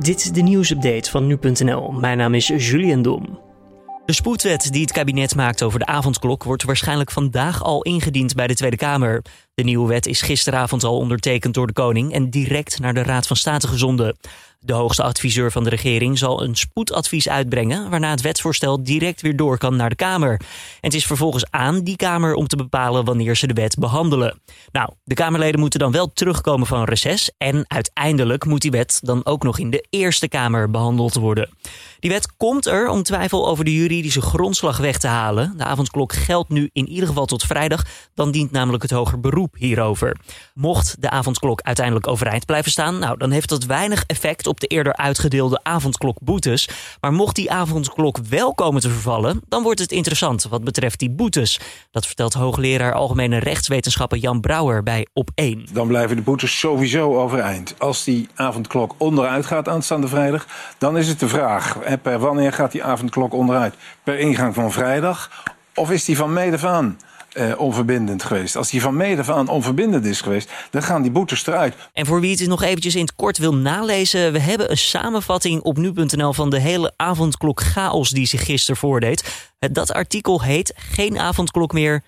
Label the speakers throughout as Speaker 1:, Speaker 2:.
Speaker 1: Dit is de nieuwsupdate van nu.nl. Mijn naam is Julian Dom. De spoedwet die het kabinet maakt over de avondklok wordt waarschijnlijk vandaag al ingediend bij de Tweede Kamer. De nieuwe wet is gisteravond al ondertekend door de koning en direct naar de Raad van State gezonden. De hoogste adviseur van de regering zal een spoedadvies uitbrengen, waarna het wetsvoorstel direct weer door kan naar de Kamer. En het is vervolgens aan die Kamer om te bepalen wanneer ze de wet behandelen. Nou, de Kamerleden moeten dan wel terugkomen van reces en uiteindelijk moet die wet dan ook nog in de Eerste Kamer behandeld worden. Die wet komt er om twijfel over de juridische grondslag weg te halen. De avondklok geldt nu in ieder geval tot vrijdag, dan dient namelijk het hoger beroep hierover. Mocht de avondklok uiteindelijk overeind blijven staan, nou, dan heeft dat weinig effect op de eerder uitgedeelde avondklokboetes. Maar mocht die avondklok wel komen te vervallen, dan wordt het interessant wat betreft die boetes. Dat vertelt hoogleraar Algemene Rechtswetenschappen Jan Brouwer bij Op 1.
Speaker 2: Dan blijven de boetes sowieso overeind. Als die avondklok onderuit gaat aanstaande vrijdag, dan is het de vraag: per wanneer gaat die avondklok onderuit? Per ingang van vrijdag of is die van mede aan? eh, onverbindend geweest. Als die van mede aan onverbindend is geweest, dan gaan die boetes eruit.
Speaker 1: En voor wie het nog eventjes in het kort wil nalezen, we hebben een samenvatting op nu.nl van de hele avondklok chaos die zich gisteren voordeed. Dat artikel heet Geen avondklok meer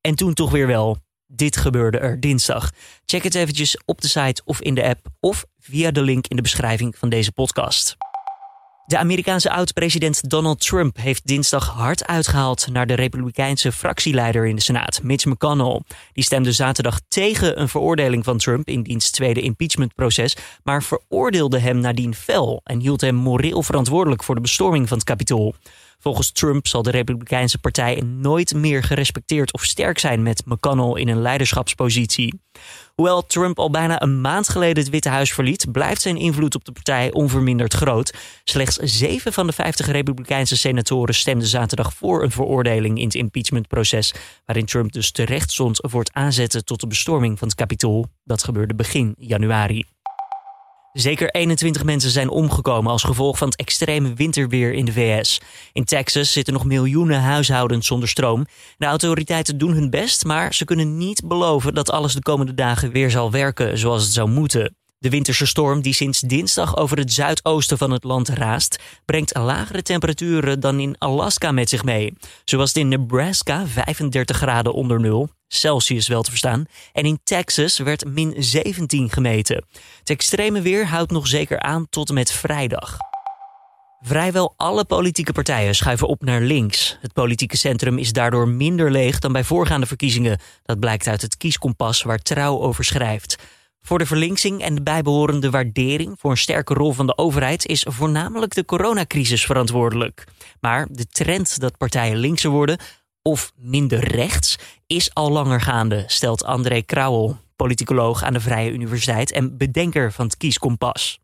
Speaker 1: en toen toch weer wel. Dit gebeurde er dinsdag. Check het eventjes op de site of in de app of via de link in de beschrijving van deze podcast. De Amerikaanse oud-president Donald Trump heeft dinsdag hard uitgehaald naar de Republikeinse fractieleider in de Senaat, Mitch McConnell. Die stemde zaterdag tegen een veroordeling van Trump in diens tweede impeachmentproces, maar veroordeelde hem nadien fel en hield hem moreel verantwoordelijk voor de bestorming van het Capitool. Volgens Trump zal de Republikeinse partij nooit meer gerespecteerd of sterk zijn met McConnell in een leiderschapspositie. Hoewel Trump al bijna een maand geleden het Witte Huis verliet, blijft zijn invloed op de partij onverminderd groot. Slechts zeven van de 50 Republikeinse senatoren stemden zaterdag voor een veroordeling in het impeachmentproces, waarin Trump dus terecht stond voor het aanzetten tot de bestorming van het Capitool. Dat gebeurde begin januari. Zeker 21 mensen zijn omgekomen als gevolg van het extreme winterweer in de VS. In Texas zitten nog miljoenen huishoudens zonder stroom. De autoriteiten doen hun best, maar ze kunnen niet beloven dat alles de komende dagen weer zal werken zoals het zou moeten. De winterse storm die sinds dinsdag over het zuidoosten van het land raast, brengt lagere temperaturen dan in Alaska met zich mee. Zo was het in Nebraska 35 graden onder nul, Celsius wel te verstaan, en in Texas werd min 17 gemeten. Het extreme weer houdt nog zeker aan tot en met vrijdag. Vrijwel alle politieke partijen schuiven op naar links. Het politieke centrum is daardoor minder leeg dan bij voorgaande verkiezingen. Dat blijkt uit het kieskompas waar Trouw over schrijft. Voor de verlinksing en de bijbehorende waardering voor een sterke rol van de overheid is voornamelijk de coronacrisis verantwoordelijk. Maar de trend dat partijen linkser worden of minder rechts is al langer gaande, stelt André Krauwel, politicoloog aan de Vrije Universiteit en bedenker van het kieskompas.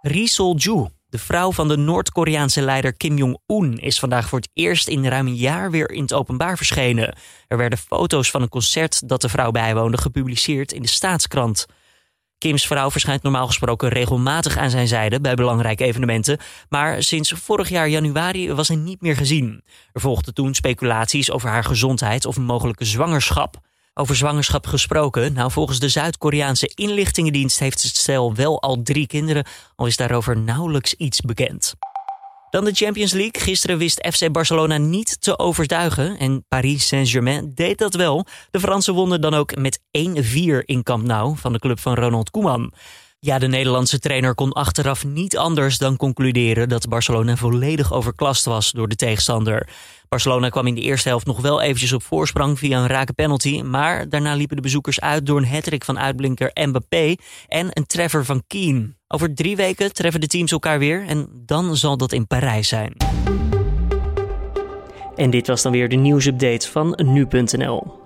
Speaker 1: Ri Sol-ju, de vrouw van de Noord-Koreaanse leider Kim Jong-un is vandaag voor het eerst in ruim een jaar weer in het openbaar verschenen. Er werden foto's van een concert dat de vrouw bijwoonde gepubliceerd in de staatskrant. Kims vrouw verschijnt normaal gesproken regelmatig aan zijn zijde bij belangrijke evenementen, maar sinds vorig jaar januari was hij niet meer gezien. Er volgden toen speculaties over haar gezondheid of een mogelijke zwangerschap. Over zwangerschap gesproken. Nou, volgens de Zuid-Koreaanse inlichtingendienst heeft het stel wel al drie kinderen, al is daarover nauwelijks iets bekend. Dan de Champions League. Gisteren wist FC Barcelona niet te overtuigen en Paris Saint-Germain deed dat wel. De Fransen wonnen dan ook met 1-4 in Camp Nou van de club van Ronald Koeman. Ja, de Nederlandse trainer kon achteraf niet anders dan concluderen dat Barcelona volledig overklast was door de tegenstander. Barcelona kwam in de eerste helft nog wel eventjes op voorsprong via een rake penalty, maar daarna liepen de bezoekers uit door een hattrick van uitblinker Mbappé en een treffer van Keane. Over drie weken treffen de teams elkaar weer en dan zal dat in Parijs zijn. En dit was dan weer de nieuwsupdate van nu.nl.